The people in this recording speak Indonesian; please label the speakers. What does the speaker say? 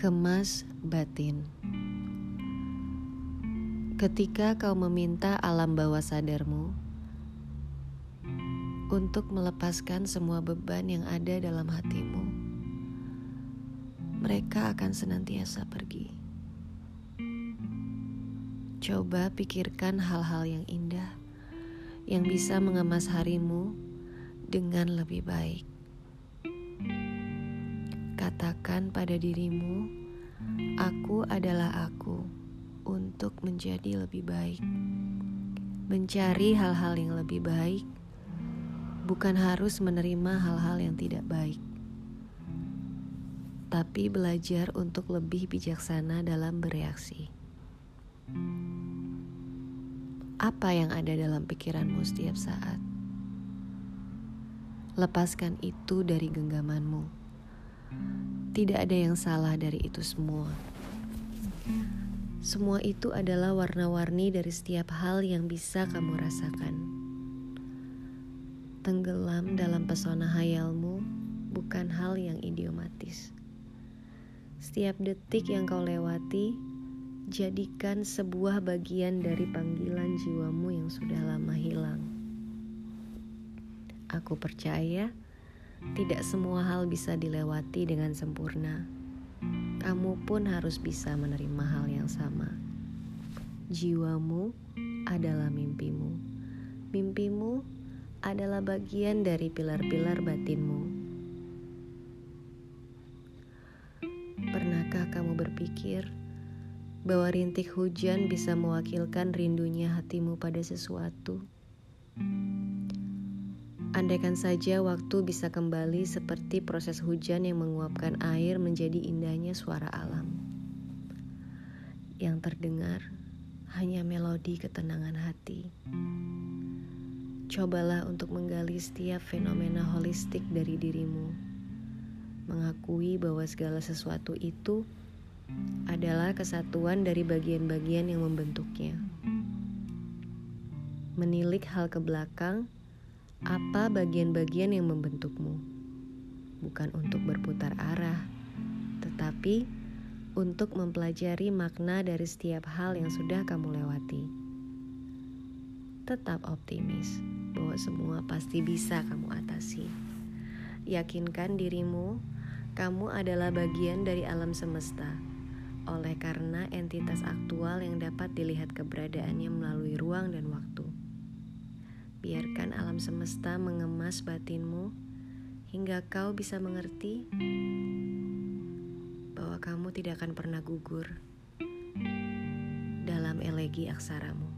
Speaker 1: Kemas batin. Ketika kau meminta alam bawah sadarmu untuk melepaskan semua beban yang ada dalam hatimu, mereka akan senantiasa pergi. Coba pikirkan hal-hal yang indah yang bisa mengemas harimu dengan lebih baik. Katakan pada dirimu, "Aku adalah aku," untuk menjadi lebih baik. Mencari hal-hal yang lebih baik bukan harus menerima hal-hal yang tidak baik, tapi belajar untuk lebih bijaksana dalam bereaksi. Apa yang ada dalam pikiranmu setiap saat? Lepaskan itu dari genggamanmu tidak ada yang salah dari itu semua. Semua itu adalah warna-warni dari setiap hal yang bisa kamu rasakan. Tenggelam dalam pesona hayalmu bukan hal yang idiomatis. Setiap detik yang kau lewati, jadikan sebuah bagian dari panggilan jiwamu yang sudah lama hilang. Aku percaya tidak semua hal bisa dilewati dengan sempurna. Kamu pun harus bisa menerima hal yang sama. Jiwamu adalah mimpimu. Mimpimu adalah bagian dari pilar-pilar batinmu. Pernahkah kamu berpikir bahwa rintik hujan bisa mewakilkan rindunya hatimu pada sesuatu? Andaikan saja waktu bisa kembali seperti proses hujan yang menguapkan air menjadi indahnya suara alam. Yang terdengar hanya melodi ketenangan hati. Cobalah untuk menggali setiap fenomena holistik dari dirimu. Mengakui bahwa segala sesuatu itu adalah kesatuan dari bagian-bagian yang membentuknya. Menilik hal ke belakang apa bagian-bagian yang membentukmu, bukan untuk berputar arah, tetapi untuk mempelajari makna dari setiap hal yang sudah kamu lewati. Tetap optimis bahwa semua pasti bisa kamu atasi. Yakinkan dirimu, kamu adalah bagian dari alam semesta. Oleh karena entitas aktual yang dapat dilihat keberadaannya melalui ruang dan waktu. Biarkan alam semesta mengemas batinmu hingga kau bisa mengerti bahwa kamu tidak akan pernah gugur dalam elegi aksaramu.